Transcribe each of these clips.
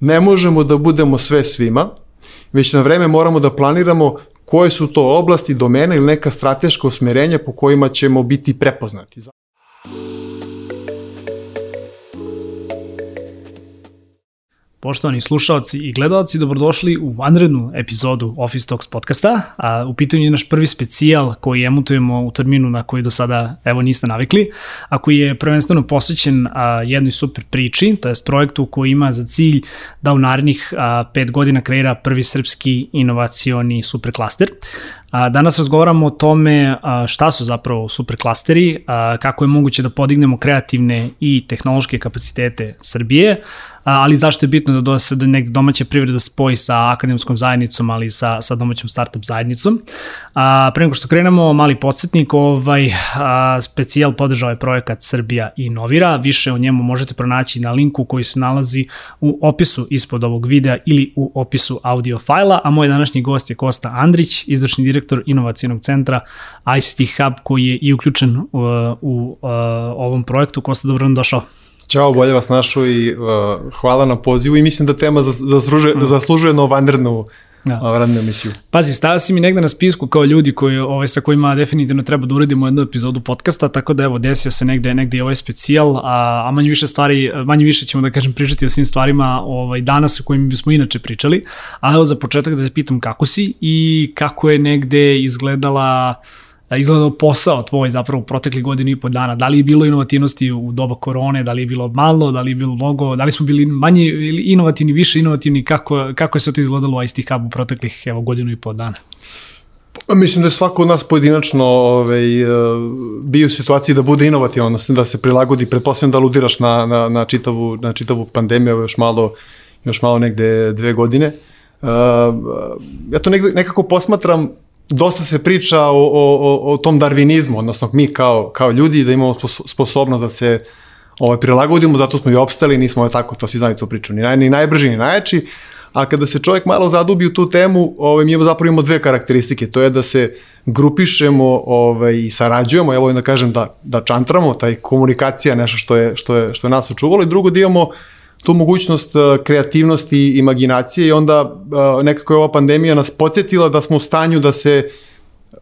Ne možemo da budemo sve svima, već na vreme moramo da planiramo koje su to oblasti, domena ili neka strateška usmerenja po kojima ćemo biti prepoznati. Poštovani slušalci i gledalci, dobrodošli u vanrednu epizodu Office Talks podcasta. A, u pitanju je naš prvi specijal koji emutujemo u terminu na koji do sada evo niste navikli, a koji je prvenstveno posvećen a, jednoj super priči, to je projektu koji ima za cilj da u narednih a, pet godina kreira prvi srpski inovacioni superklaster. Danas razgovaramo o tome šta su zapravo superklasteri, kako je moguće da podignemo kreativne i tehnološke kapacitete Srbije, ali zašto je bitno da se da negde domaća privreda spoji sa akademskom zajednicom, ali sa, sa domaćom startup zajednicom. A, pre nego što krenemo, mali podsjetnik, ovaj, a, specijal podržao je projekat Srbija i Novira, više o njemu možete pronaći na linku koji se nalazi u opisu ispod ovog videa ili u opisu audio fajla, a moj današnji gost je Kosta Andrić, izvršni direktor inovacijenog centra ICT Hub koji je i uključen u, u, u ovom projektu. Kosta, dobro nam došao. Ćao, bolje vas našo i uh, hvala na pozivu i mislim da tema zaslužuje, mm. zaslužuje vanrednu ja. radnu emisiju. Pazi, stavio si mi negde na spisku kao ljudi koji, ovaj, sa kojima definitivno treba da uradimo jednu epizodu podcasta, tako da evo, desio se negde, negde ovaj specijal, a, a manje više stvari, manje više ćemo da kažem pričati o svim stvarima ovaj, danas o kojim bismo inače pričali, ali evo za početak da te pitam kako si i kako je negde izgledala uh, izgledao posao tvoj zapravo u protekli godinu i po dana? Da li je bilo inovativnosti u doba korone, da li je bilo malo, da li je bilo mnogo, da li smo bili manje inovativni, više inovativni, kako, kako je se to izgledalo u ICT Hub u proteklih evo, godinu i po dana? Pa, mislim da je svako od nas pojedinačno ovaj, e, bio u situaciji da bude inovativan, odnosno da se prilagodi, pretpostavljam da aludiraš na, na, na, čitavu, na čitavu pandemiju, još malo, još malo negde dve godine. Uh, ja to negde, nekako posmatram dosta se priča o, o, o tom darvinizmu, odnosno mi kao, kao ljudi da imamo sposobnost da se ovaj, prilagodimo, zato smo i opstali, nismo ovaj, tako, to svi znaju tu priču, ni, naj, ni najbrži, ni najjači, a kada se čovjek malo zadubi u tu temu, ovaj, mi zapravo imamo dve karakteristike, to je da se grupišemo ovaj, i sarađujemo, evo da kažem da, da čantramo, taj komunikacija nešto što je, što je, što je nas očuvalo i drugo da imamo tu mogućnost uh, kreativnosti i imaginacije i onda uh, nekako je ova pandemija nas podsjetila da smo u stanju da se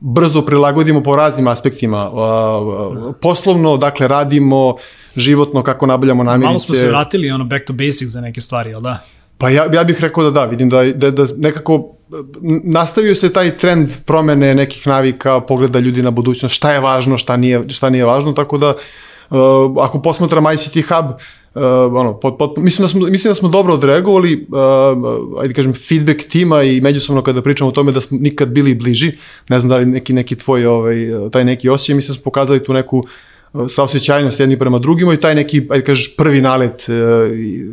brzo prilagodimo po raznim aspektima. Uh, poslovno, dakle, radimo životno kako nabavljamo namirnice. Malo smo se vratili ono back to basics za neke stvari, jel da? Pa ja, ja bih rekao da da, vidim da, da, da nekako nastavio se taj trend promene nekih navika, pogleda ljudi na budućnost, šta je važno, šta nije, šta nije važno, tako da uh, ako posmatram ICT Hub, uh, uh, ono, pot, pot, mislim, da smo, mislim da smo dobro odreagovali, uh, ajde kažem, feedback tima i međusobno kada pričamo o tome da smo nikad bili bliži, ne znam da li neki, neki tvoj, ovaj, taj neki osjećaj, mislim da smo pokazali tu neku uh, saosećajnost jedni prema drugima i taj neki, ajde kažeš, prvi nalet uh,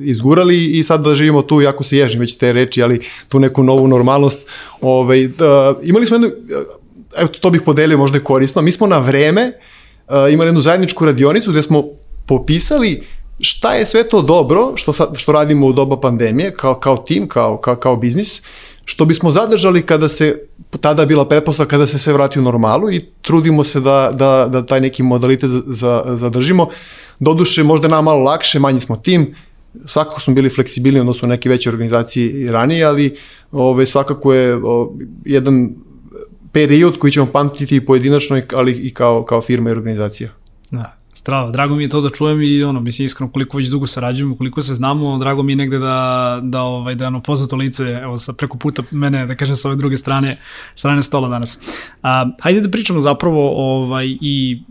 izgurali i sad da živimo tu, jako se ježim već te reči, ali tu neku novu normalnost. Ovaj, uh, imali smo jednu, uh, evo to bih podelio, možda korisno, mi smo na vreme uh, imali jednu zajedničku radionicu gde smo popisali šta je sve to dobro što, što radimo u doba pandemije kao, kao tim, kao, kao, kao biznis, što bismo zadržali kada se, tada bila pretpostavka kada se sve vrati u normalu i trudimo se da, da, da taj neki modalitet za, zadržimo. Doduše, možda nam malo lakše, manji smo tim, svakako smo bili fleksibilni odnosno neke veće organizacije ranije, ali ove, svakako je o, jedan period koji ćemo pamtiti pojedinačno, ali i kao, kao firma i organizacija. Strava, drago mi je to da čujem i ono, mislim iskreno koliko već dugo sarađujemo, koliko se znamo, drago mi je negde da, da, ovaj, da ono poznato lice, evo sa preko puta mene, da kažem sa ove druge strane, strane stola danas. A, hajde da pričamo zapravo ovaj, i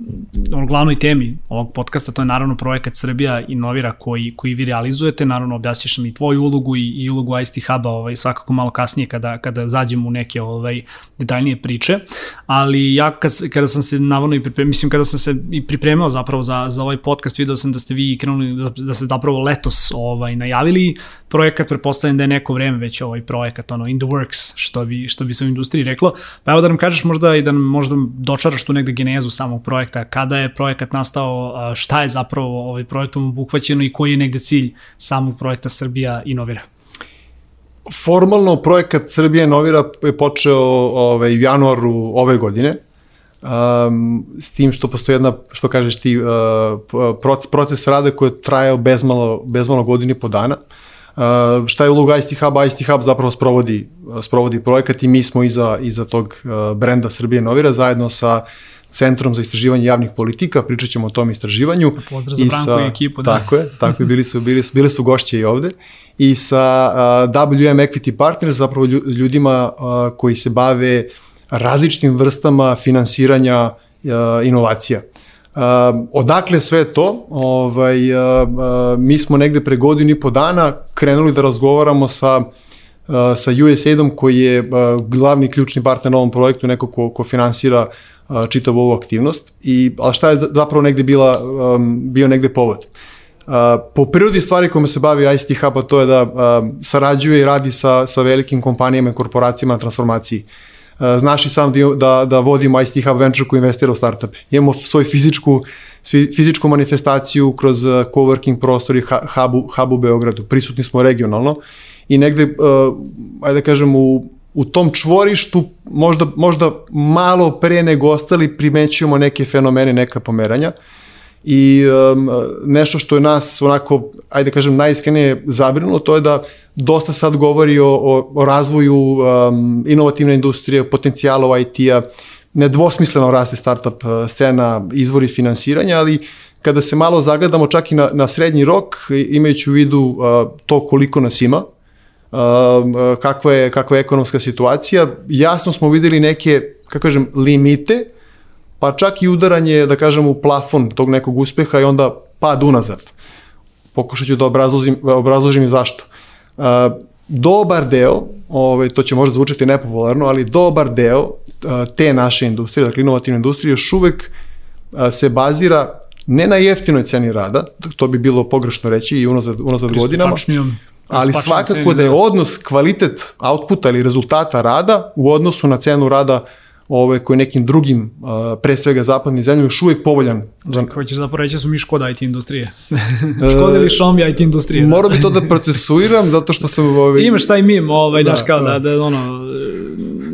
o glavnoj temi ovog podcasta, to je naravno projekat Srbija Inovira koji, koji vi realizujete, naravno objasniš mi tvoju ulogu i, i ulogu ICT Huba ovaj, svakako malo kasnije kada, kada zađemo u neke ovaj, detaljnije priče, ali ja kad, kada sam se navodno i pripremio, mislim kada sam se i pripremao zapravo zapravo za, za ovaj podcast video sam da ste vi krenuli, da, da ste zapravo letos ovaj, najavili projekat, prepostavljam da je neko vreme već ovaj projekat, ono, in the works, što bi, što bi se u industriji reklo. Pa evo da nam kažeš možda i da nam možda dočaraš tu negde genezu samog projekta, kada je projekat nastao, šta je zapravo ovaj projektom obuhvaćeno i koji je negde cilj samog projekta Srbija Inovira? Formalno projekat Srbija Inovira je počeo ovaj, u januaru ove godine, um, s tim što postoji jedna, što kažeš ti, uh, proces, proces rada koji je trajao bezmalo, bezmalo godini po dana. Uh, Uh, šta je uloga ICT Hub? ICT Hub zapravo sprovodi, sprovodi projekat i mi smo iza, iza tog uh, brenda Srbije Novira zajedno sa Centrom za istraživanje javnih politika, pričat ćemo o tom istraživanju. Pozdrav za Branko i, sa, i ekipu. Da. Tako je, tako je, bili su, bili, su, bili su gošće i ovde. I sa uh, WM Equity Partners, zapravo ljudima uh, koji se bave različitim vrstama finansiranja uh, inovacija. Uh, odakle sve to? Ovaj, uh, mi smo negde pre godinu i po dana krenuli da razgovaramo sa sa USAID-om koji je glavni ključni partner na ovom projektu, neko ko, ko finansira čitavu ovu aktivnost. I, ali šta je zapravo negde bila, bio negde povod? Po prirodi stvari kojima se bavi ICT Hub, a to je da sarađuje i radi sa, sa velikim kompanijama i korporacijama na transformaciji. Znaš i sam da, da, vodimo ICT Hub Venture koji investira u startupe. Imamo svoju fizičku, fizičku manifestaciju kroz uh, coworking prostor i hub u Beogradu. Prisutni smo regionalno i negde, uh, ajde da kažem, u, u tom čvorištu možda, možda malo pre nego ostali primećujemo neke fenomene, neka pomeranja. Uh, i um, nešto što je nas onako, ajde kažem, najiskrenije zabrinulo, to je da dosta sad govori o, o, o razvoju um, inovativne industrije, potencijalu IT-a, nedvosmisleno raste startup uh, scena, izvori finansiranja, ali kada se malo zagledamo čak i na, na srednji rok, imajući u vidu uh, to koliko nas ima, uh, kakva, je, kakva je ekonomska situacija, jasno smo videli neke, kako kažem, limite, pa čak i udaranje, da kažem, u plafon tog nekog uspeha i onda pad unazad. Pokušat ću da obrazložim, obrazložim zašto. Uh, dobar deo, ovaj, to će možda zvučati nepopularno, ali dobar deo uh, te naše industrije, dakle inovativne industrije, još uvek uh, se bazira ne na jeftinoj ceni rada, to bi bilo pogrešno reći i unazad, unazad godinama, ali svakako da je odnos kvalitet outputa ili rezultata rada u odnosu na cenu rada uh, ove, koji nekim drugim, pre svega zapadnim zemljama, još uvijek povoljan. Za... Hoćeš zapravo reći da su mi škoda IT industrije? škoda ili šomja IT industrije? Moram bi to da procesuiram, zato što sam... Ovaj... Imaš taj mim, ovaj, da, daš kao da, da, da ono,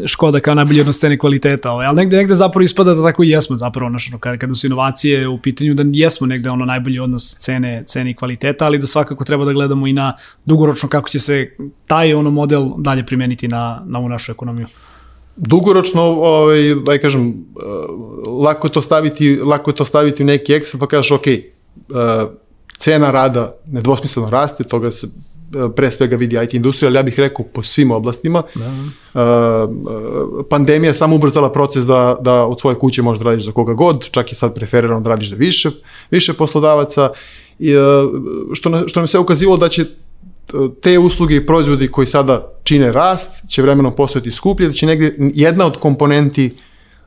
škoda kao najbolji odnos cene kvaliteta, ovaj, ali negde, negde zapravo ispada da tako i jesmo zapravo, ono, kada, kada su inovacije u pitanju, da jesmo negde ono najbolji odnos cene, cene i kvaliteta, ali da svakako treba da gledamo i na dugoročno kako će se taj ono model dalje primeniti na, na ovu našu ekonomiju dugoročno, ovaj, aj kažem, uh, lako je to staviti, lako je to staviti u neki Excel pa kažeš, ok, uh, cena rada nedvosmisleno raste, toga se uh, pre svega vidi IT industrija, ali ja bih rekao po svim oblastima. Da. Uh, pandemija samo ubrzala proces da, da od svoje kuće možeš da radiš za koga god, čak i sad preferirano da radiš za više, više poslodavaca. I, uh, što, što nam se ukazivalo da će te usluge i proizvodi koji sada čine rast će vremenom postojati skuplje, da će negde jedna od komponenti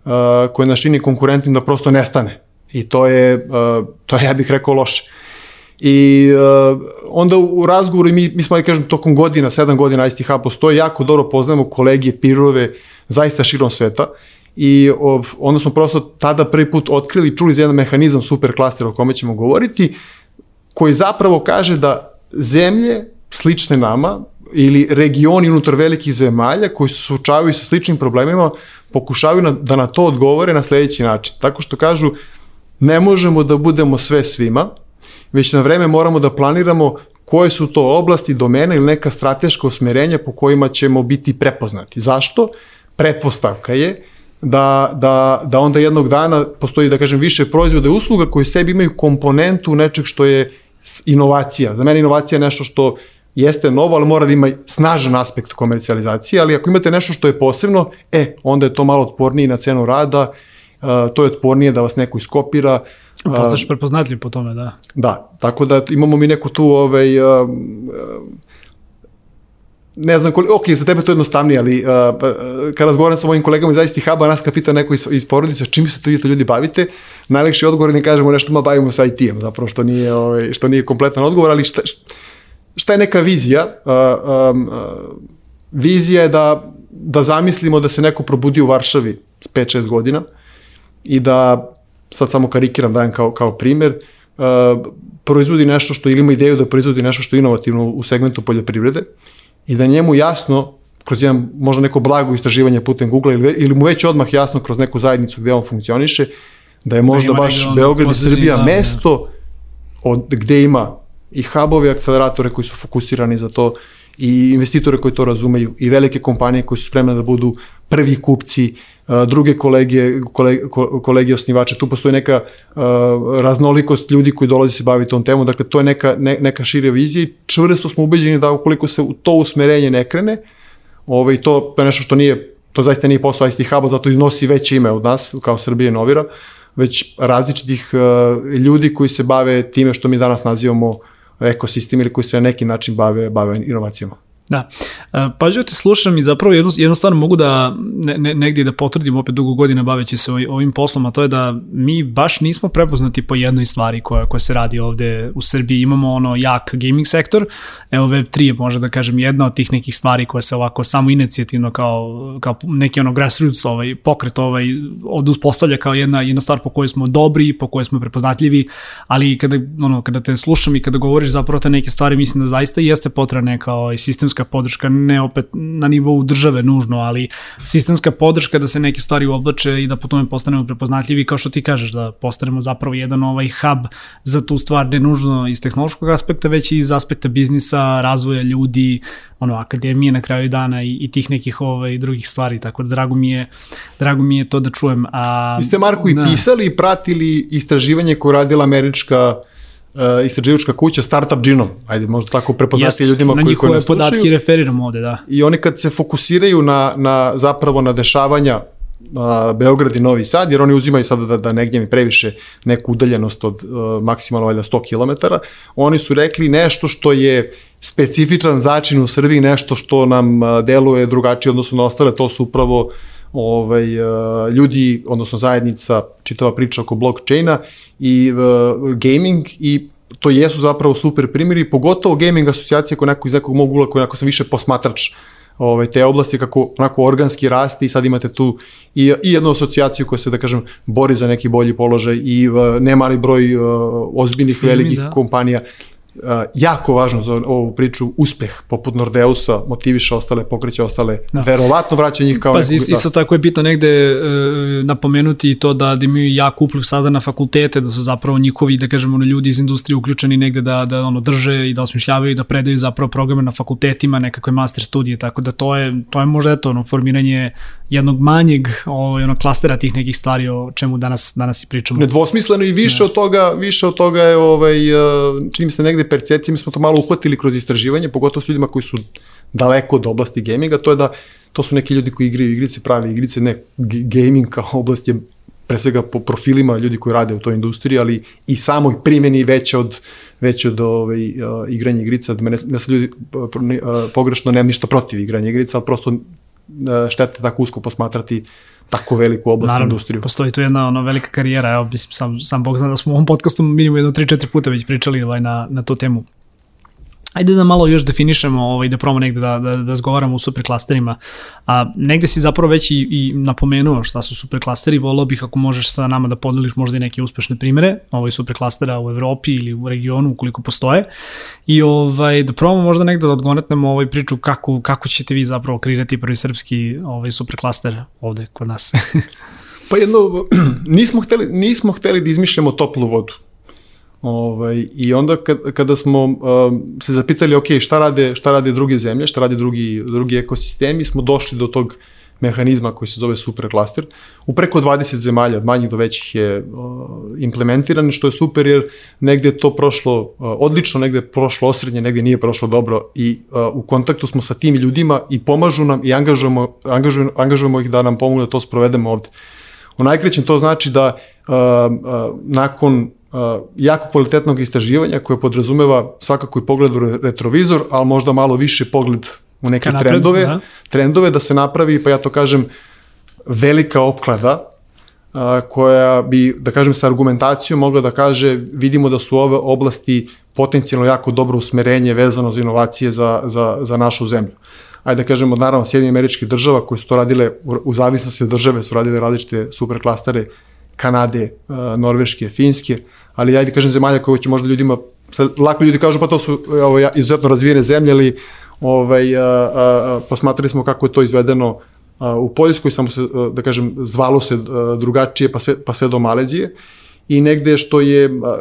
uh, koja nas čini konkurentnim da prosto nestane. I to je, uh, to je ja bih rekao, loše. I uh, onda u razgovoru, mi, mi smo, da kažem, tokom godina, sedam godina ICT Hub postoje, jako dobro poznajemo kolegije, pirove, zaista širom sveta. I onda smo prosto tada prvi put otkrili, čuli za jedan mehanizam super klastera o kome ćemo govoriti, koji zapravo kaže da zemlje slične nama ili regioni unutar velikih zemalja koji se suočavaju sa sličnim problemima pokušavaju na, da na to odgovore na sledeći način. Tako što kažu ne možemo da budemo sve svima, već na vreme moramo da planiramo koje su to oblasti, domena ili neka strateška usmerenja po kojima ćemo biti prepoznati. Zašto? Pretpostavka je da, da, da onda jednog dana postoji, da kažem, više proizvoda usluga koji sebi imaju komponentu nečeg što je inovacija. Za mene inovacija je nešto što jeste novo, ali mora da ima snažan aspekt komercijalizacije, ali ako imate nešto što je posebno, e, onda je to malo otpornije na cenu rada, uh, to je otpornije da vas neko iskopira. Postaš prepoznatljiv po tome, da. Da, tako da imamo mi neku tu ovaj, uh, ne znam koliko, ok, za tebe to je jednostavnije, ali uh, kad razgovaram sa mojim kolegama iz ICT Hub-a, nas kad pita neko iz, iz porodice, čim se to, to ljudi bavite, najlekši odgovor je ne kažemo nešto, ma bavimo sa IT-em, zapravo što nije, ovaj, što nije kompletan odgovor, ali šta, šta je neka vizija? Uh, um, uh, vizija je da, da zamislimo da se neko probudi u Varšavi 5-6 godina i da, sad samo karikiram, dajem kao, kao primer, uh, proizvodi nešto što, ili ima ideju da proizvodi nešto što je inovativno u segmentu poljoprivrede i da njemu jasno kroz jedan možda neko blago istraživanje putem Google ili, ili mu već odmah jasno kroz neku zajednicu gde on funkcioniše, da je možda da baš Beograd i Srbija da, mesto od, gde ima i hubove, akceleratore koji su fokusirani za to i investitore koji to razumeju i velike kompanije koji su spremne da budu prvi kupci, druge kolege, kolege, kolege osnivače, tu postoji neka uh, raznolikost ljudi koji dolazi se baviti tom temom, dakle to je neka, ne, neka šira vizija i čvrsto smo ubeđeni da ukoliko se u to usmerenje ne krene, ovaj, to, je nešto što nije, to zaista nije posao ICT Hub, zato iznosi veće ime od nas, kao Srbije Novira, već različitih uh, ljudi koji se bave time što mi danas nazivamo ekosistem ili koji se na neki način bave, bave inovacijama. Da. E, pažljivo te slušam i zapravo jedno, jednostavno mogu da ne, ne, negdje da potvrdim opet dugo godina baveći se ovim poslom, a to je da mi baš nismo prepoznati po jednoj stvari koja, koja se radi ovde u Srbiji. Imamo ono jak gaming sektor, evo Web3 je možda da kažem jedna od tih nekih stvari koja se ovako samo inicijativno kao, kao neki ono grassroots ovaj, pokret ovaj, ovde uspostavlja kao jedna, jedna stvar po kojoj smo dobri, po kojoj smo prepoznatljivi, ali kada, ono, kada te slušam i kada govoriš zapravo te neke stvari, mislim da zaista jeste potrebna neka ovaj, sistemska sistemska podrška, ne opet na nivou države nužno, ali sistemska podrška da se neke stvari oblače i da po tome postanemo prepoznatljivi, kao što ti kažeš, da postanemo zapravo jedan ovaj hub za tu stvar, ne nužno iz tehnološkog aspekta, već i iz aspekta biznisa, razvoja ljudi, ono, akademije na kraju dana i, i tih nekih ovaj, drugih stvari, tako da drago mi je, drago mi je to da čujem. A, Vi ste, Marko, i da. pisali i pratili istraživanje koje radila američka uh, istraživačka kuća Startup Genome, ajde možda tako prepoznati ljudima koji, koji nas slušaju. Na podatke referiram ovde, da. I oni kad se fokusiraju na, na zapravo na dešavanja a, Beograd i Novi Sad, jer oni uzimaju sada da, da negdje mi previše neku udaljenost od uh, maksimalno valjda 100 km, oni su rekli nešto što je specifičan začin u Srbiji, nešto što nam deluje drugačije odnosno na ostale, to su upravo ovaj, ljudi, odnosno zajednica, čitava priča oko blockchaina i uh, gaming i to jesu zapravo super primjeri, pogotovo gaming asocijacije koje neko iz nekog mog ula, koje neko sam više posmatrač ovaj, te oblasti, kako onako organski rasti i sad imate tu i, i jednu asocijaciju koja se, da kažem, bori za neki bolji položaj i uh, nemali broj uh, ozbiljnih Firmi, velikih da. kompanija jako važno za ovu priču uspeh poput Nordeusa motiviše ostale, pokreće ostale, da. verovatno vraća njih kao pa, nekog... Isto, isto tako je bitno negde uh, napomenuti to da, da imaju jak upliv sada na fakultete, da su zapravo njihovi, da kažemo, ono, ljudi iz industrije uključeni negde da, da ono, drže i da osmišljavaju i da predaju zapravo programe na fakultetima, nekakve master studije, tako da to je, to je možda eto, ono, formiranje jednog manjeg ovaj, ono, klastera tih nekih stvari o čemu danas, danas i pričamo. Nedvosmisleno i više ne. Da. od toga, više od toga je, ovaj, čini mi se negde percepcije, mi smo to malo uhvatili kroz istraživanje, pogotovo s ljudima koji su daleko od oblasti gaminga, to je da to su neki ljudi koji igraju igrice, pravi igrice, ne gaming kao oblast je pre svega po profilima ljudi koji rade u toj industriji, ali i samoj primjeni veće od veće od ovaj, uh, igranja igrica, da me ne, sad ljudi uh, pogrešno nemam ništa protiv igranja igrica, ali prosto uh, štete tako usko posmatrati tako veliku oblast Naravno, industriju. postoji tu jedna ono, velika karijera, evo, mislim, sam, sam Bog zna da smo u ovom podcastu minimum jedno 3-4 puta već pričali ovaj, na, na tu temu. Ajde da malo još definišemo, ovaj, da probamo negde da, da, da zgovaramo u superklasterima. A, negde si zapravo već i, i napomenuo šta su superklasteri, volao bih ako možeš sa nama da podeliš možda i neke uspešne primere ovaj superklastera u Evropi ili u regionu ukoliko postoje i ovaj, da probamo možda negde da odgonetnemo ovaj priču kako, kako ćete vi zapravo kreirati prvi srpski ovaj superklaster ovde kod nas. pa jedno, nismo hteli, nismo hteli da izmišljamo toplu vodu Ovaj, I onda kad, kada smo uh, se zapitali, ok, šta rade, šta rade druge zemlje, šta rade drugi, drugi ekosistemi, smo došli do tog mehanizma koji se zove superklaster. U preko 20 zemalja, od manjih do većih je uh, implementiran, što je super jer negde to prošlo uh, odlično, negde prošlo osrednje, negde nije prošlo dobro i uh, u kontaktu smo sa tim ljudima i pomažu nam i angažujemo, angažujemo, angažujemo ih da nam pomogu da to sprovedemo ovde. U najkrećem to znači da uh, uh, nakon jako kvalitetnog istraživanja koje podrazumeva svakako i pogled u retrovizor, ali možda malo više pogled u neke napred, trendove, da. trendove da se napravi, pa ja to kažem, velika opklada uh, koja bi, da kažem, sa argumentacijom mogla da kaže vidimo da su ove oblasti potencijalno jako dobro usmerenje vezano za inovacije za, za, za našu zemlju. Ajde da kažemo, naravno, Sjedinje američke država koje su to radile u, u zavisnosti od države, su radile različite superklastere Kanade, uh, Norveške, Finske, ali ajde kažem zemalja koje će možda ljudima, sad, lako ljudi kažu pa to su ovo, izuzetno razvijene zemlje, ali ovaj, a, a, a, posmatrali smo kako je to izvedeno a, u Poljskoj, samo se, a, da kažem, zvalo se a, drugačije, pa sve, pa sve do Malezije. I negde što je a,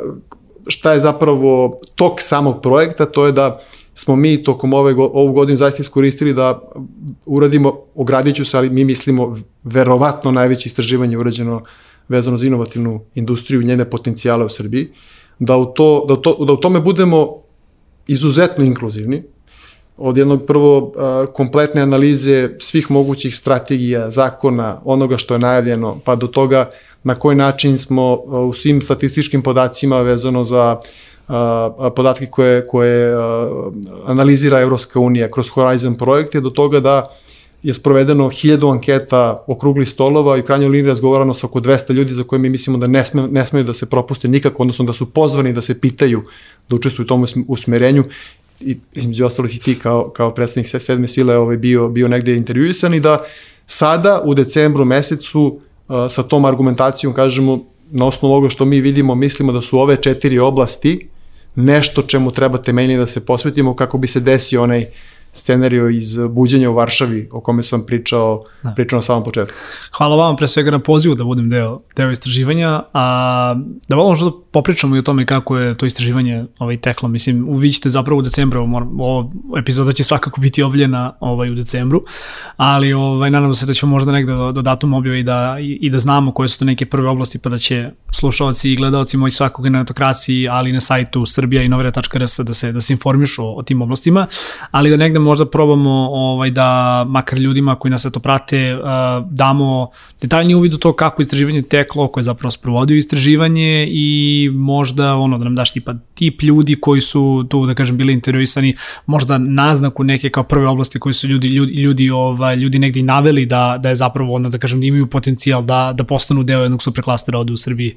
šta je zapravo tok samog projekta, to je da smo mi tokom ove, ovu godinu zaista iskoristili da uradimo, ogradit ću se, ali mi mislimo verovatno najveće istraživanje urađeno vezano za inovativnu industriju i njene potencijale u Srbiji, da u, to, da, u to, da u tome budemo izuzetno inkluzivni, od jednog prvo kompletne analize svih mogućih strategija, zakona, onoga što je najavljeno, pa do toga na koji način smo u svim statističkim podacima vezano za podatke koje, koje analizira Evropska unija kroz Horizon projekte, do toga da je sprovedeno hiljadu anketa okruglih stolova i u krajnjoj liniji razgovarano sa oko 200 ljudi za koje mi mislimo da ne, sme, ne smeju da se propuste nikako, odnosno da su pozvani da se pitaju da učestvuju u tom usmerenju. I između ostalih i ti kao, kao predstavnik sedme sile ovaj, bio, bio negde intervjuisan i da sada u decembru mesecu uh, sa tom argumentacijom kažemo na osnovu ovoga što mi vidimo mislimo da su ove četiri oblasti nešto čemu treba temeljnije da se posvetimo kako bi se desio onaj uh, scenariju iz buđenja u Varšavi o kome sam pričao, da. pričao na samom početku. Hvala vam pre svega na pozivu da budem deo, deo istraživanja, a da malo možda popričamo i o tome kako je to istraživanje ovaj, teklo. Mislim, vi ćete zapravo u decembru, ovo epizoda će svakako biti objena ovaj, u decembru, ali ovaj, nadamo se da ćemo možda negde do, do datuma objave i da, i, i da znamo koje su to neke prve oblasti, pa da će slušalci i gledalci moći svakog na netokraciji, ali i na sajtu srbija i novere.rs da se, da se informišu o, o tim oblastima, ali da negde možda probamo ovaj, da makar ljudima koji nas to prate uh, damo detaljni uvid u to kako istraživanje teklo, koje je zapravo sprovodio istraživanje i možda ono da nam daš tipa tip ljudi koji su tu da kažem bili interesovani, možda naznaku neke kao prve oblasti koji su ljudi ljudi ljudi ovaj ljudi negde i naveli da da je zapravo ono da kažem da imaju potencijal da da postanu deo jednog superklastera ovde u Srbiji.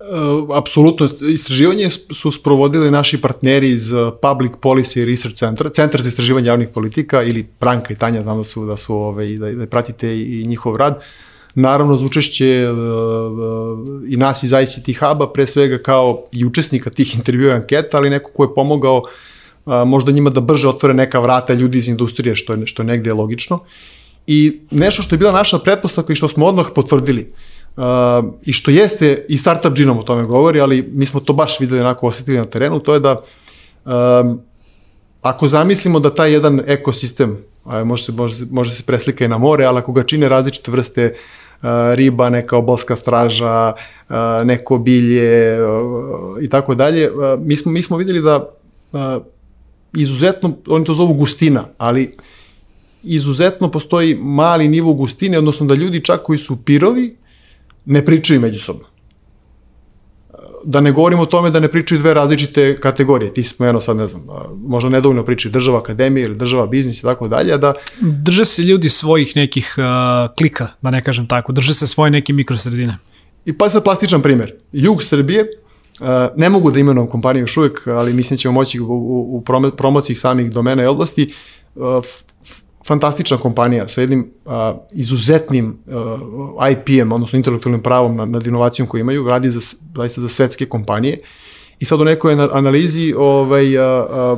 Uh, apsolutno, istraživanje su sprovodili naši partneri iz uh, Public Policy Research Center, Centar za istraživanje javnih politika ili Branka i Tanja, znam da su, da su ove, ovaj, da, da pratite i njihov rad. Naravno, za učešće uh, i nas iz ICT Hub-a, pre svega kao i učesnika tih intervjua anketa, ali neko ko je pomogao možda njima da brže otvore neka vrata ljudi iz industrije, što je, što je negde logično. I nešto što je bila naša pretpostavka i što smo odmah potvrdili, uh, Uh, I što jeste, i Startup Genom o tome govori, ali mi smo to baš videli onako osetili na terenu, to je da um, ako zamislimo da taj jedan ekosistem, a može se, može, može se preslika i na more, ali ako ga čine različite vrste uh, riba, neka obalska straža, uh, neko bilje uh, i tako dalje, uh, mi smo, mi smo videli da uh, izuzetno, oni to zovu gustina, ali izuzetno postoji mali nivo gustine, odnosno da ljudi čak koji su pirovi, ne pričaju međusobno. Da ne govorimo o tome da ne pričaju dve različite kategorije. Ti smo, eno sad ne znam, možda nedovoljno pričaju država akademija ili država biznis i tako dalje, da... Drže se ljudi svojih nekih uh, klika, da ne kažem tako, drže se svoje neke mikrosredine. I pa sad plastičan primer. Jug Srbije, ne mogu da imenujem kompaniju još uvijek, ali mislim da ćemo moći u, u, u promociji samih domena i oblasti, fantastična kompanija sa jednim a, izuzetnim a, IP-em, odnosno intelektualnim pravom nad, nad inovacijom koju imaju, radi za, zaista za svetske kompanije. I sad u nekoj analizi ovaj, a, a,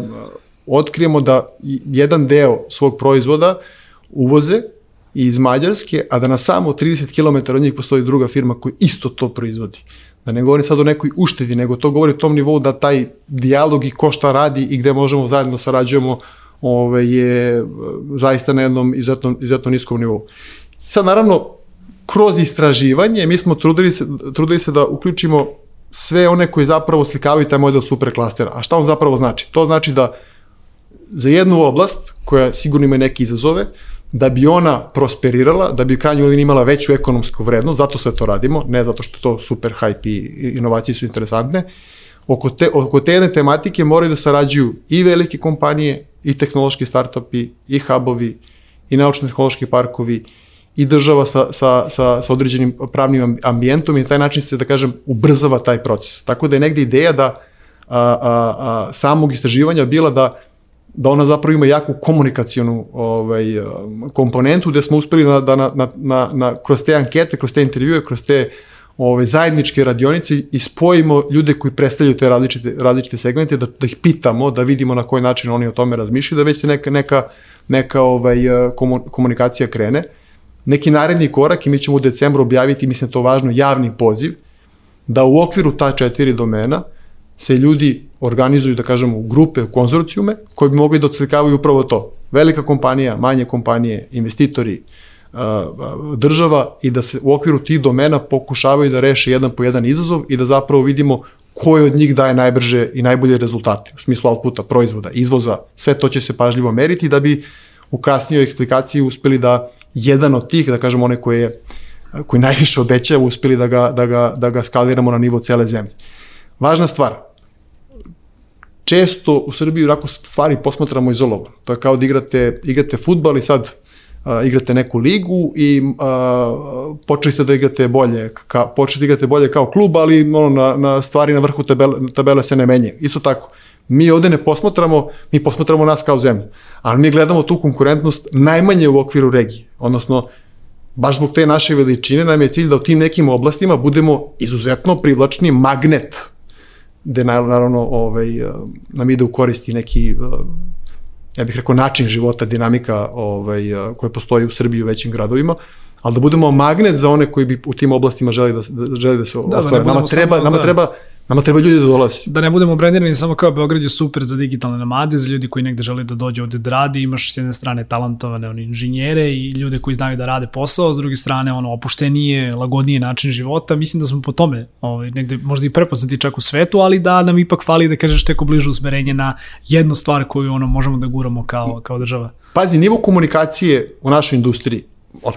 otkrijemo da jedan deo svog proizvoda uvoze iz Mađarske, a da na samo 30 km od njih postoji druga firma koja isto to proizvodi. Da ne govorim sad o nekoj uštedi, nego to govori o tom nivou da taj dijalog i ko šta radi i gde možemo zajedno sarađujemo ove, je e, zaista na jednom izuzetno, izuzetno niskom nivou. Sad, naravno, kroz istraživanje mi smo trudili se, trudili se da uključimo sve one koji zapravo slikavaju taj model superklastera. A šta on zapravo znači? To znači da za jednu oblast, koja sigurno ima neke izazove, da bi ona prosperirala, da bi krajnju liniju imala veću ekonomsku vrednost, zato sve to radimo, ne zato što to super hype i inovacije su interesantne, oko te, oko te jedne tematike moraju da sarađuju i velike kompanije, i tehnološki startupi, i hubovi, i naučno-tehnološki parkovi, i država sa, sa, sa, sa određenim pravnim ambijentom i na taj način se, da kažem, ubrzava taj proces. Tako da je negde ideja da a, a, a, samog istraživanja bila da da ona zapravo ima jaku komunikacijonu ovaj, komponentu gde smo uspeli da, da na, na, na, na, kroz te ankete, kroz te intervjue, kroz te uh, ove, zajedničke radionice i spojimo ljude koji predstavljaju te različite, različite segmente, da, da ih pitamo, da vidimo na koji način oni o tome razmišljaju, da već se neka, neka, neka ovaj, komunikacija krene. Neki naredni korak i mi ćemo u decembru objaviti, mislim da to važno, javni poziv, da u okviru ta četiri domena se ljudi organizuju, da kažemo, u grupe, u konzorcijume, koji bi mogli da odslikavaju upravo to. Velika kompanija, manje kompanije, investitori, država i da se u okviru tih domena pokušavaju da reše jedan po jedan izazov i da zapravo vidimo koji od njih daje najbrže i najbolje rezultate u smislu outputa, proizvoda, izvoza, sve to će se pažljivo meriti da bi u kasnijoj eksplikaciji uspeli da jedan od tih, da kažemo one koje, koji najviše obećava, uspeli da ga, da, ga, da ga skaliramo na nivo cele zemlje. Važna stvar, često u Srbiji onako stvari posmatramo izolovano. To je kao da igrate, igrate futbal i sad uh, igrate neku ligu i uh, počeli ste da igrate bolje, ka, počeli da igrate bolje kao klub, ali ono, na, na stvari na vrhu tabele, tabele se ne menje. Isto tako, mi ovde ne posmatramo, mi posmatramo nas kao zemlju, ali mi gledamo tu konkurentnost najmanje u okviru regije, odnosno baš zbog te naše veličine nam je cilj da u tim nekim oblastima budemo izuzetno privlačni magnet, gde naravno ovaj, nam ide u koristi neki ja bih rekao, način života, dinamika ovaj, koja postoji u Srbiji u većim gradovima, ali da budemo magnet za one koji bi u tim oblastima želi da, da, da se da, ostvare. Da nama, treba, samo, nama da. treba Nama treba ljudi da dolazi. Da ne budemo brendirani samo kao Beograd je super za digitalne nomade, za ljudi koji negde žele da dođe ovde da radi, imaš s jedne strane talentovane oni, inženjere i ljude koji znaju da rade posao, s druge strane ono opuštenije, lagodnije način života. Mislim da smo po tome ovaj, negde možda i prepoznati čak u svetu, ali da nam ipak fali da kažeš teko bliže usmerenje na jednu stvar koju ono možemo da guramo kao, kao država. Pazi, nivo komunikacije u našoj industriji,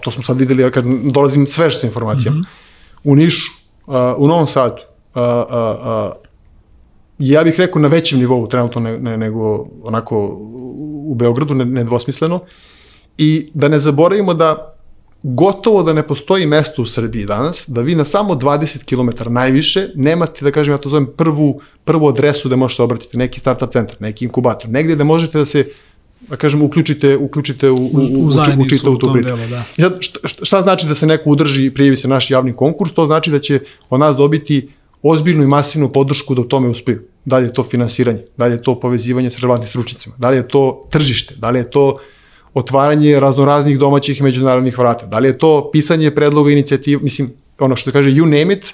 to smo sad videli kad dolazim svež sa informacijama, mm -hmm. u Nišu, uh, u Novom Sadu, a, a, a, ja bih rekao na većem nivou trenutno ne, ne, nego onako u Beogradu, ne, nedvosmisleno. I da ne zaboravimo da gotovo da ne postoji mesto u Srbiji danas, da vi na samo 20 km najviše nemate, da kažem, ja to zovem prvu, prvu adresu da možete obratiti, neki startup centar, neki inkubator, negde da možete da se da kažem, uključite, uključite u, u, u, u, u, u tu priču. Delu, da. I sad, šta, šta znači da se neko udrži i prijevi se naš javni konkurs? To znači da će od nas dobiti ozbiljnu i masivnu podršku da u tome uspeju. Da li je to finansiranje, da li je to povezivanje sa relevantnim stručnicima, da li je to tržište, da li je to otvaranje raznoraznih domaćih i međunarodnih vrata, da li je to pisanje predloga inicijativa, mislim, ono što kaže you name it,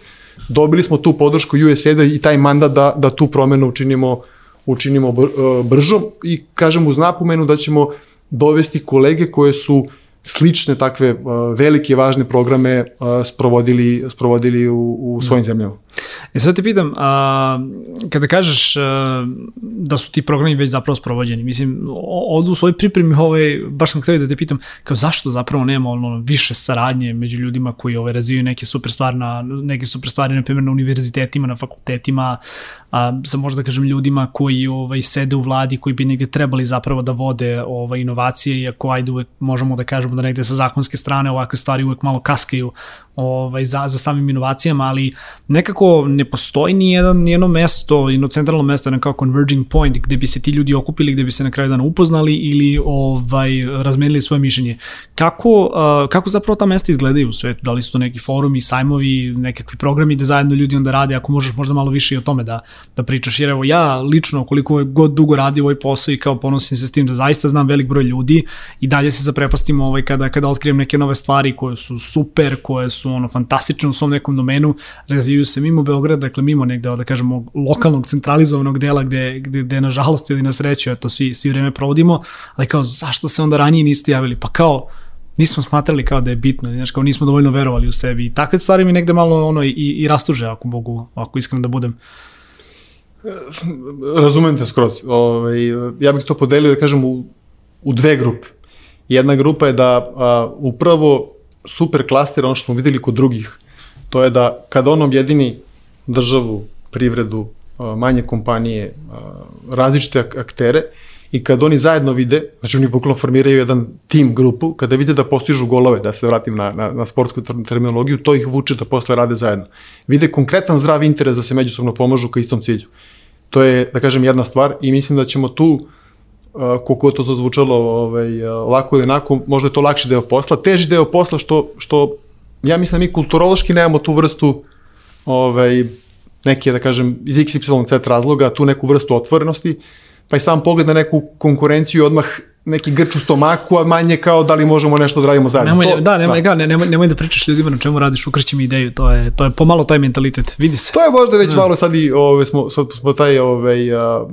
dobili smo tu podršku USAID-a i taj mandat da, da tu promenu učinimo, učinimo e, bržom i kažem uz napomenu da ćemo dovesti kolege koje su uh, slične takve uh, velike važne programe uh, sprovodili, sprovodili u, u svojim zemljama. E sad te pitam, a, kada kažeš a, da su ti programi već zapravo sprovođeni, mislim, ovdje u svojoj pripremi ovaj, baš sam htio da te pitam, kao zašto zapravo nema ono, više saradnje među ljudima koji ovaj, razvijaju neke super stvari na, neke super stvari, na primjer, na univerzitetima, na fakultetima, a, sa možda da kažem ljudima koji ovaj, sede u vladi, koji bi negde trebali zapravo da vode ovaj, inovacije, iako ajde uvek možemo da kažemo da negde sa zakonske strane ovakve stvari uvek malo kaskaju ovaj, za, za samim inovacijama, ali nekako ne postoji ni jedan, ni jedno mesto, jedno centralno mesto, nekao converging point gde bi se ti ljudi okupili, gde bi se na kraju dana upoznali ili ovaj, razmenili svoje mišljenje. Kako, uh, kako zapravo ta mesta izgledaju u svetu? Da li su to neki forumi, sajmovi, nekakvi programi gde zajedno ljudi onda rade, ako možeš možda malo više i o tome da, da pričaš, jer evo ja lično koliko god dugo radi ovaj posao i kao ponosim se s tim da zaista znam velik broj ljudi i dalje se zaprepastim ovaj, kada, kada otkrijem neke nove stvari koje su super, koje su ono fantastične u svom nekom domenu, razvijaju se mimo Beograda, dakle mimo negde, da kažemo, lokalnog centralizovanog dela gde, gde, gde nažalost ili na sreću, eto, svi, svi vreme provodimo, ali kao, zašto se onda ranije niste javili? Pa kao, nismo smatrali kao da je bitno, znaš, kao nismo dovoljno verovali u sebi i takve stvari mi negde malo ono i, i rastuže, ako mogu, ako iskreno da budem. Razumem te skroz. Ove, ovaj, ja bih to podelio da kažem u, u dve grupe. Jedna grupa je da a, upravo super klaster, ono što smo videli kod drugih, to je da kada on objedini državu, privredu, manje kompanije, različite aktere i kad oni zajedno vide, znači oni bukvalno formiraju jedan tim grupu, kada vide da postižu golove, da se vratim na, na, na sportsku terminologiju, to ih vuče da posle rade zajedno. Vide konkretan zdrav interes da se međusobno pomažu ka istom cilju. To je, da kažem, jedna stvar i mislim da ćemo tu uh, koliko to zazvučalo ovaj, ovako ili onako, možda je to lakši deo posla. Teži deo posla što, što ja mislim mi kulturološki nemamo tu vrstu ovaj, neke, da kažem, iz XYZ razloga, tu neku vrstu otvorenosti, pa i sam pogled na neku konkurenciju odmah neki grč u stomaku, a manje kao da li možemo nešto da radimo zajedno. Nemoj, to, da, nemoj, da. nemoj, nemoj da pričaš ljudima na čemu radiš, ukreći mi ideju, to je, to je pomalo taj mentalitet, vidi se. To je možda već da. malo sad i ove, smo, smo taj ove, a,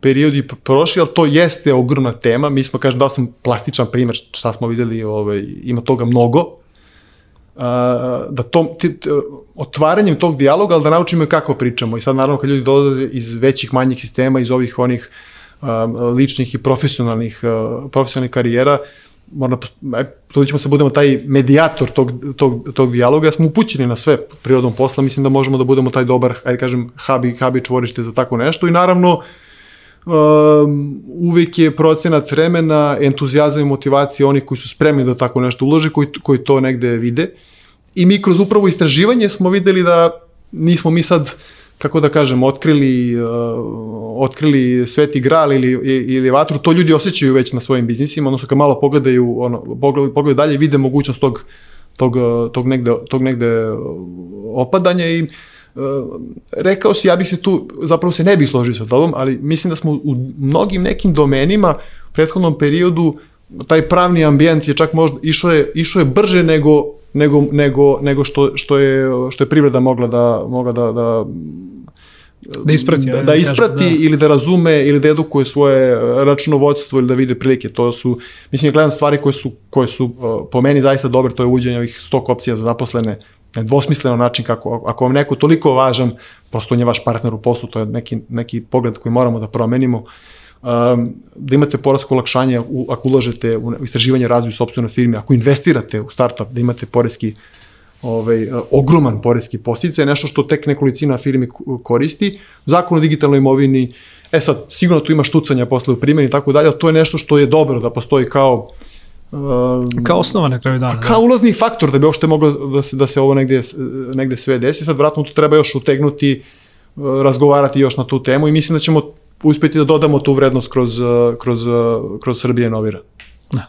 period i prošli, ali to jeste ogromna tema. Mi smo, kažem, dao sam plastičan primjer šta smo videli, ove, ima toga mnogo, a, da to, t, t, otvaranjem tog dijaloga, ali da naučimo kako pričamo. I sad naravno kad ljudi dolaze iz većih, manjih sistema, iz ovih onih ličnih i profesionalnih, profesionalnih karijera, mora, to ćemo se budemo taj medijator tog, tog, tog dijaloga, smo upućeni na sve prirodom posla, mislim da možemo da budemo taj dobar, ajde kažem, habi, habi čvorište za tako nešto. I naravno um, uvek je procenat vremena, entuzijazam i motivacija onih koji su spremni da tako nešto ulože, koji, koji to negde vide. I mi kroz upravo istraživanje smo videli da nismo mi sad uh, kako da kažem, otkrili, uh, otkrili sveti gral ili, ili vatru, to ljudi osjećaju već na svojim biznisima, odnosno kad malo pogledaju, ono, pogledaju, pogledaju dalje, vide mogućnost tog, tog, tog, negde, tog negde opadanja i uh, rekao si, ja bih se tu, zapravo se ne bih složio sa tobom, ali mislim da smo u mnogim nekim domenima u prethodnom periodu taj pravni ambijent je čak možda išao je, išao je brže nego nego, nego, nego što, što, je, što je privreda mogla da, mogla da, da da isprati, da, da isprati kažem, da. ili da razume ili da edukuje svoje računovodstvo ili da vide prilike. To su, mislim, gledam stvari koje su, koje su po meni zaista dobre, to je uđenje ovih stok opcija za zaposlene na dvosmisleno način kako, ako vam neko toliko važan, prosto on je vaš partner u poslu, to je neki, neki pogled koji moramo da promenimo. Uh, da imate porasko olakšanje u, ako ulažete u istraživanje razvoj sobstvenoj firmi, ako investirate u startup, da imate poreski ovaj, ogroman poreski postice, je nešto što tek nekolicina firmi koristi. Zakon o digitalnoj imovini, e sad, sigurno tu ima štucanja posle u primjeni i tako dalje, ali to je nešto što je dobro da postoji kao Um, kao osnova na kraju dana. Kao da. ulazni faktor da bi uopšte moglo da se, da se ovo negde, negde sve desi. Sad vratno tu treba još utegnuti, razgovarati još na tu temu i mislim da ćemo uspeti da dodamo tu vrednost kroz, kroz, kroz Srbije Novira. Da.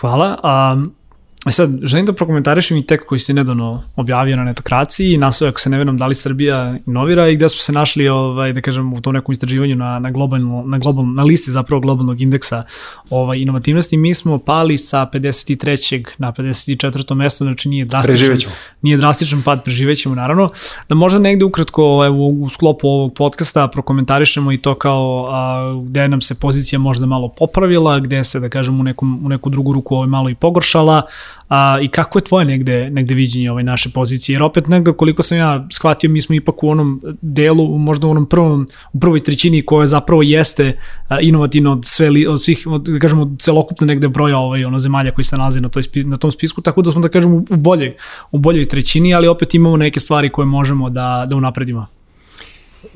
Hvala. Um, E sad, želim da prokomentarišem i tekst koji ste nedavno objavio na netokraciji, naslov, ako se ne veram, da li Srbija inovira i gde smo se našli, ovaj, da kažem, u tom nekom istraživanju na, na, globalno, na, globalno, na listi zapravo globalnog indeksa ovaj, inovativnosti. Mi smo pali sa 53. na 54. mesto, znači nije drastičan, nije drastičan pad, preživećemo naravno. Da možda negde ukratko evo, u sklopu ovog podcasta prokomentarišemo i to kao a, gde nam se pozicija možda malo popravila, gde se, da kažem, u, nekom, u neku drugu ruku ovaj malo i pogoršala, a, i kako je tvoje negde, negde viđenje ove naše pozicije, jer opet negde koliko sam ja shvatio, mi smo ipak u onom delu, možda u onom prvom, u prvoj trećini koja zapravo jeste a, inovativno od, sve, od svih, od, da kažemo, celokupne negde broja ovaj, ono, zemalja koji se nalaze na, toj, na tom spisku, tako da smo da kažemo u boljoj, u boljoj trećini, ali opet imamo neke stvari koje možemo da, da unapredimo.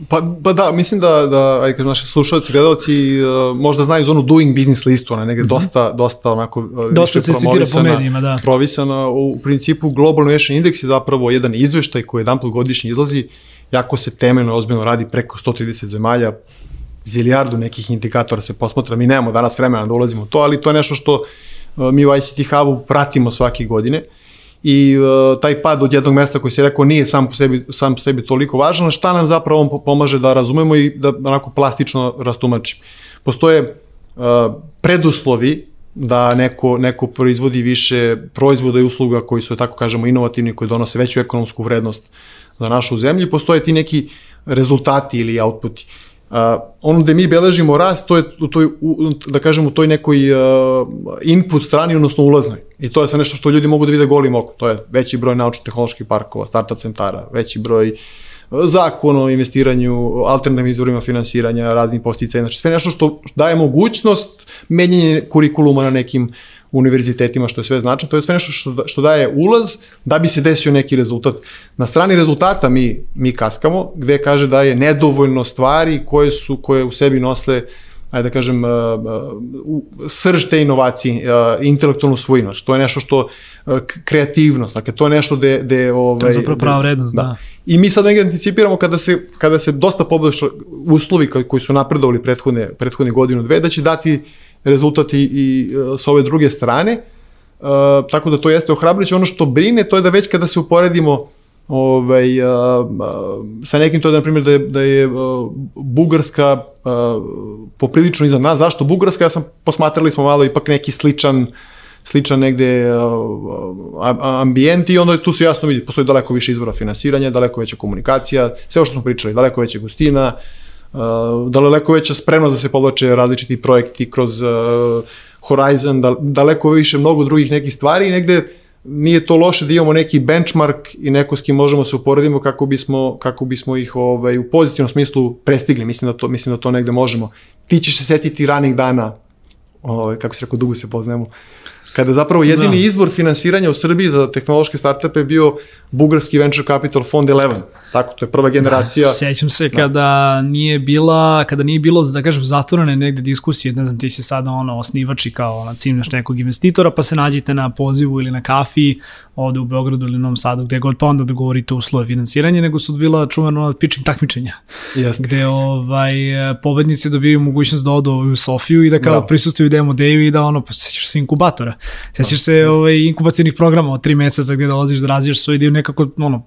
Pa, pa da, mislim da, da ajde kažem, naši slušalci, gledalci uh, možda znaju zonu doing business listu, ona negde mm -hmm. dosta, dosta onako uh, dosta više promovisana, po medijima, da. provisana. U principu Global Innovation Index je zapravo jedan izveštaj koji jedan put izlazi, jako se temeljno ozbiljno radi preko 130 zemalja, zilijardu nekih indikatora se posmatra, mi nemamo danas vremena da ulazimo u to, ali to je nešto što uh, mi u ICT Hubu pratimo svake godine. Uh, i uh, taj pad od jednog mesta koji si rekao nije sam po sebi, sam po sebi toliko važan, šta nam zapravo on pomaže da razumemo i da onako plastično rastumačim. Postoje uh, preduslovi da neko, neko proizvodi više proizvoda i usluga koji su, tako kažemo, inovativni, koji donose veću ekonomsku vrednost za našu zemlju. Postoje ti neki rezultati ili outputi. Uh, ono gde mi beležimo rast, to je u toj, u, da kažem, u toj nekoj uh, input strani, odnosno ulaznoj. I to je sa nešto što ljudi mogu da vide golim okom. To je veći broj naučno-tehnoloških parkova, startup centara, veći broj zakon o investiranju, alternativnim izvorima finansiranja, raznih posticaja, znači sve nešto što daje mogućnost menjanje kurikuluma na nekim univerzitetima, što je sve značajno, to je sve nešto što, što daje ulaz da bi se desio neki rezultat. Na strani rezultata mi, mi kaskamo, gde kaže da je nedovoljno stvari koje su, koje u sebi nose ajde da kažem, uh, uh, srž te inovacije, uh, intelektualnu svojinu. Znači, to je nešto što, kreativnost, dakle, to je nešto gde... gde ovaj, to je zapravo prava vrednost, da. da. I mi sad negdje anticipiramo kada se, kada se dosta poboljša uslovi koji su napredovali prethodne, prethodne godinu, dve, da će dati rezultati i s ove druge strane. Uh, tako da to jeste ohrabrujuće. Ono što brine, to je da već kada se uporedimo ovaj, a, sa nekim to je, na primjer, da je, da je a, Bugarska a, poprilično iza nas. Zašto Bugarska? Ja sam, posmatrali smo malo ipak neki sličan sličan negde a, ambijent i onda tu se jasno vidi, postoji daleko više izvora finansiranja, daleko veća komunikacija, sve o što smo pričali, daleko veća gostina, daleko veća spremnost da se povlače različiti projekti kroz Horizon, daleko više mnogo drugih nekih stvari i negde nije to loše da imamo neki benchmark i neko s kim možemo se uporedimo kako bismo, kako bismo ih ovaj, u pozitivnom smislu prestigli. Mislim da to, mislim da to negde možemo. Ti ćeš se setiti ranih dana, ovaj, kako se rekao, dugo se poznajemo, kada zapravo jedini da. izvor finansiranja u Srbiji za tehnološke startupe je bio bugarski venture capital fond 11. Tako, to je prva generacija. Da, sećam se da. kada nije bila, kada nije bilo, da kažem, zatvorene negde diskusije, ne znam, ti si sada ono osnivač i kao ona, cimnaš nekog investitora, pa se nađete na pozivu ili na kafi, ovde u Beogradu ili u Novom Sadu, gde god pa onda dogovorite uslove finansiranja, nego su bila čuveno pitching takmičenja. Jeste. Gde ovaj, pobednici dobiju mogućnost da odu u Sofiju i da kao da. prisustuju demo deju i da ono, pa sećaš se inkubatora. Sećaš da, se ovaj, inkubacijnih programa od tri meseca gde dolaziš da razvijaš svoj dio nekako ono,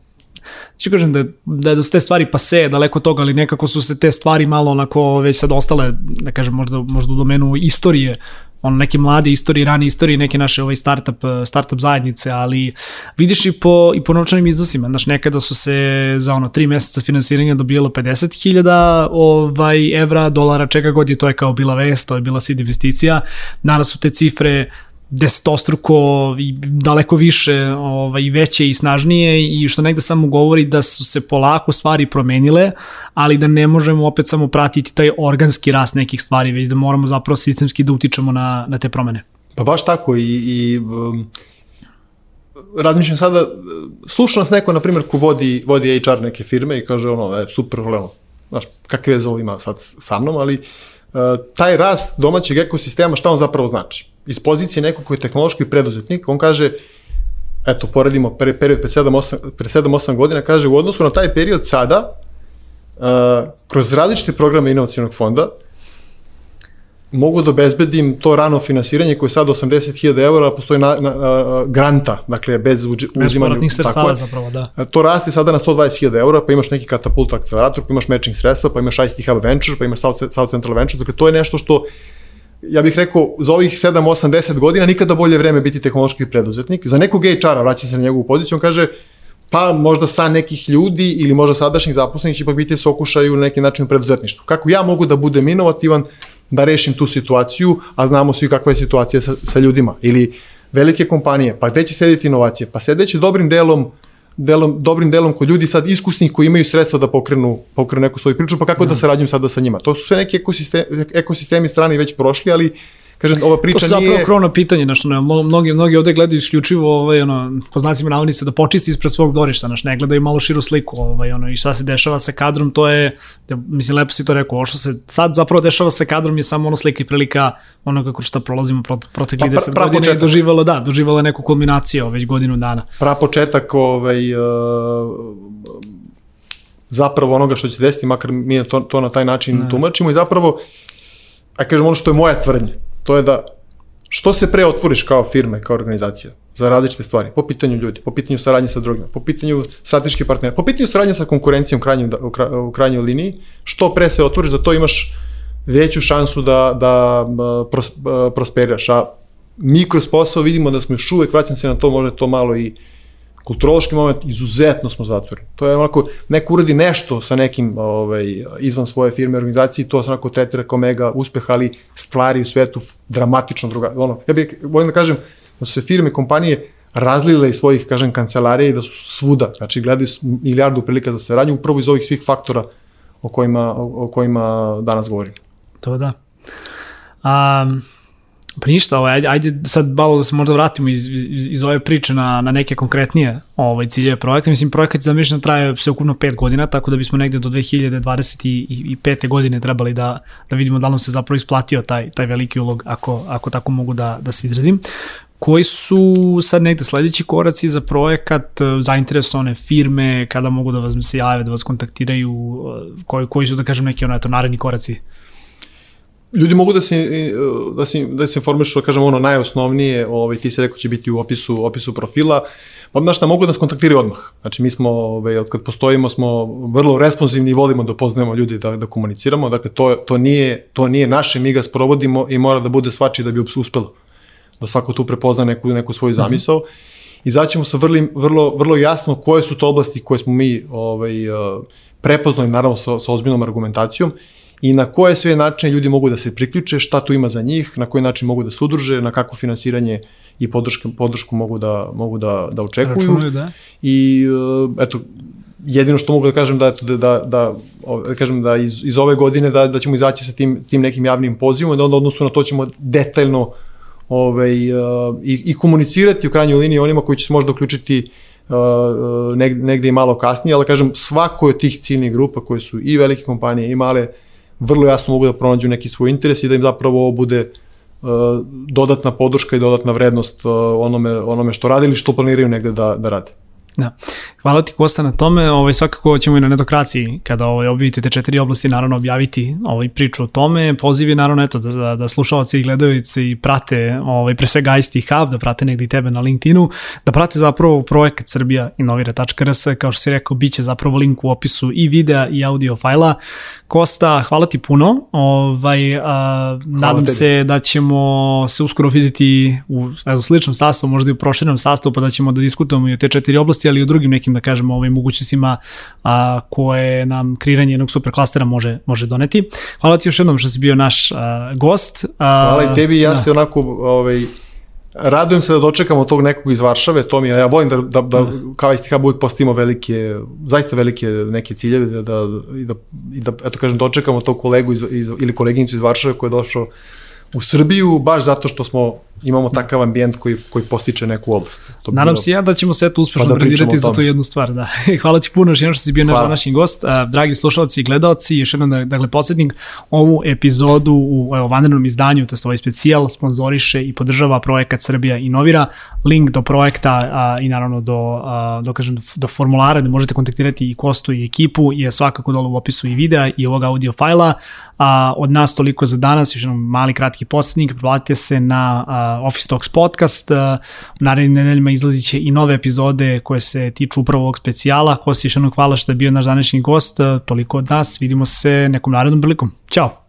ću kažem da, da su te stvari pa se daleko toga, ali nekako su se te stvari malo onako već sad ostale, da kažem, možda, možda u domenu istorije, ono neke mlade istorije, rane istorije, neke naše ovaj startup, startup zajednice, ali vidiš i po, i po novčanim iznosima, znaš, nekada su se za ono tri meseca finansiranja dobijalo 50.000 ovaj, evra, dolara, čega god je, to je kao bila vest, to je bila seed investicija, danas su te cifre desetostruko i daleko više ovaj, veće i snažnije i što negde samo govori da su se polako stvari promenile, ali da ne možemo opet samo pratiti taj organski rast nekih stvari, već da moramo zapravo sistemski da utičemo na, na te promene. Pa baš tako i, i um, razmišljam sada, sluša nas neko, na primjer, ko vodi, vodi HR neke firme i kaže ono, e, super, ono, znaš, kakve veze ovo ima sad sa mnom, ali uh, taj rast domaćeg ekosistema, šta on zapravo znači? Iz pozicije nekog koji je tehnološki preduzetnik, on kaže, eto, poredimo period pre 7-8 pre 7-8 godina, kaže, u odnosu na taj period sada, uh, kroz različite programe inovacijonog fonda, mogu da obezbedim to rano finansiranje koje je sad 80.000 eura, postoji na, na, na, granta, dakle bez uzimanja. Bez sredstava zapravo, da. To raste sada na 120.000 eura, pa imaš neki katapult akcelerator, pa imaš matching sredstva, pa imaš ICT Hub Venture, pa imaš South, South Central Venture, dakle to je nešto što ja bih rekao, za ovih 7, 8, 10 godina nikada bolje vreme biti tehnološki preduzetnik. Za nekog HR-a, vraća se na njegovu poziciju, on kaže, pa možda sa nekih ljudi ili možda sadašnjih zaposlenih će pa biti se okušaju na neki način u preduzetništvu. Kako ja mogu da budem inovativan, da rešim tu situaciju, a znamo svi kakva je situacija sa, sa ljudima. Ili velike kompanije, pa gde će sedeti inovacije? Pa sedeći dobrim delom delom, dobrim delom kod ljudi sad iskusnih koji imaju sredstva da pokrenu, pokrenu neku svoju priču, pa kako mm. da, da sarađujem sada sa njima. To su sve neki ekosistemi, ekosistemi strani već prošli, ali kažem, ova priča nije... To su zapravo nije... krono pitanje, znaš, ne, mnogi, mnogi ovde gledaju isključivo, ovaj, ono, po znacima navodnice, da počisti ispred svog dvorišta, znaš, ne gledaju malo širu sliku, ovaj, ono, i šta se dešava sa kadrom, to je, da, mislim, lepo si to rekao, ovo što se sad zapravo dešava sa kadrom je samo ono slika i prilika onoga kako što prolazimo prot, protekli pa, 10 pra, godina i doživalo, da, doživalo neku kulminaciju već godinu dana. Pra početak, ovaj, uh, zapravo onoga što će desiti, makar mi to, to na taj način ne. tumačimo i zapravo, a kažem ono što je moja tvrdnja, to je da što se pre otvoriš kao firme, kao organizacija, za različite stvari, po pitanju ljudi, po pitanju saradnje sa drugima, po pitanju strateških partnera, po pitanju saradnje sa konkurencijom u, krajnjoj, u krajnjoj liniji, što pre se otvoriš, za to imaš veću šansu da, da pros, prosperiraš. A mi kroz posao vidimo da smo još uvek, vraćam se na to, možda to malo i kulturološki moment, izuzetno smo zatvoreni. To je onako, neko uradi nešto sa nekim ovaj, izvan svoje firme, organizacije, to se onako tretira kao mega uspeh, ali stvari u svetu dramatično druga. Ono, ja bih, volim da kažem, da su se firme, kompanije razlile iz svojih, kažem, kancelarije i da su svuda, znači gledaju milijardu prilika za saradnju upravo iz ovih svih faktora o kojima, o, o kojima danas govorim. To da. Um, Pa ništa, ovaj, ajde, ajde sad malo da se možda vratimo iz, iz, iz ove priče na, na neke konkretnije ovaj, ciljeve projekta. Mislim, projekat je zamišljen traje sve ukupno 5 godina, tako da bismo negde do 2025. godine trebali da, da vidimo da li nam se zapravo isplatio taj, taj veliki ulog, ako, ako tako mogu da, da se izrazim. Koji su sad negde sledeći koraci za projekat, zainteresovane firme, kada mogu da vas se jave, da vas kontaktiraju, koji, koji su, da kažem, neki ono, eto, naredni koraci? Ljudi mogu da se, da se, da se informišu, da kažem ono najosnovnije, ovaj, ti se rekao će biti u opisu, opisu profila, pa znaš šta, mogu da nas kontaktiraju odmah. Znači mi smo, ovaj, od kad postojimo, smo vrlo responsivni i volimo da poznajemo ljudi da, da komuniciramo, dakle to, to, nije, to nije naše, mi ga sprovodimo i mora da bude svači da bi uspelo. Da svako tu prepozna neku, neku svoju mhm. zamisao. Mm -hmm. I zaćemo sa vrlo, vrlo, vrlo jasno koje su to oblasti koje smo mi ovaj, prepoznali, naravno sa, sa ozbiljnom argumentacijom, i na koje sve načine ljudi mogu da se priključe, šta tu ima za njih, na koji način mogu da se udruže, na kako finansiranje i podršku, podršku mogu da, mogu da, da očekuju. Računaju, da. I e, eto, jedino što mogu da kažem da eto da da da, da kažem da iz, iz ove godine da da ćemo izaći sa tim tim nekim javnim pozivima da onda odnosu na to ćemo detaljno ovaj uh, i, i komunicirati u krajnjoj liniji onima koji će se možda uključiti uh, negde, negde i malo kasnije, ali kažem svako od tih ciljnih grupa koje su i velike kompanije i male vrlo jasno mogu da pronađu neki svoj interes i da im zapravo ovo bude uh, dodatna podrška i dodatna vrednost uh, onome, onome što rade ili što planiraju negde da, da rade. Da. Hvala ti Kosta na tome, ovaj, svakako ćemo i na netokraciji kada ovaj, objavite te četiri oblasti naravno objaviti ovaj, priču o tome, poziv je naravno eto, da, da, da slušalci i gledalci i prate ovaj, pre svega ICT Hub, da prate negde i tebe na LinkedInu, da prate zapravo projekat Srbija inovira.rs, kao što si rekao, bit će zapravo link u opisu i videa i audio fajla. Kosta, hvala ti puno, ovaj, a, nadam tebi. se da ćemo se uskoro videti u evo, sličnom sastavu, možda i u proširenom sastavu, pa da ćemo da diskutujemo i o te četiri oblasti, ali i o drugim nekim da kažemo, ovim mogućnostima a, koje nam kreiranje jednog super klastera može, može doneti. Hvala ti još jednom što si bio naš a, gost. A, Hvala i tebi, ja da. se onako ovaj, radujem se da dočekamo tog nekog iz Varšave, to mi je, ja volim da, da, da mm. kao ISTH uvijek postavimo velike, zaista velike neke ciljeve, da, da, i da, i da eto kažem, dočekamo tog kolegu iz, iz, ili koleginicu iz Varšave koji je došao u Srbiju, baš zato što smo imamo takav ambijent koji, koji postiče neku oblast. To Nadam bilo... se ja da ćemo se eto uspešno pa da brandirati za tu jednu stvar. Da. Hvala ti puno još jednom što si bio naš današnji gost. Dragi slušalci i gledalci, još jednom da, dakle, podsjetnik, ovu epizodu u evo, vanrednom izdanju, to je ovaj specijal, sponzoriše i podržava projekat Srbija Inovira. Link do projekta a, i naravno do, a, do, kažem, do formulara da možete kontaktirati i Kostu i ekipu je svakako dole u opisu i videa i ovog audio fajla. A, od nas toliko za danas, još jednom mali kratki podsjetnik, pretplatite se na a, Office Talks podcast. Uh, u narednim nedeljima izlazit će i nove epizode koje se tiču upravo ovog specijala. Kosti, još jednom hvala što je bio naš današnji gost. Uh, toliko od nas. Vidimo se nekom narednom prilikom. Ćao!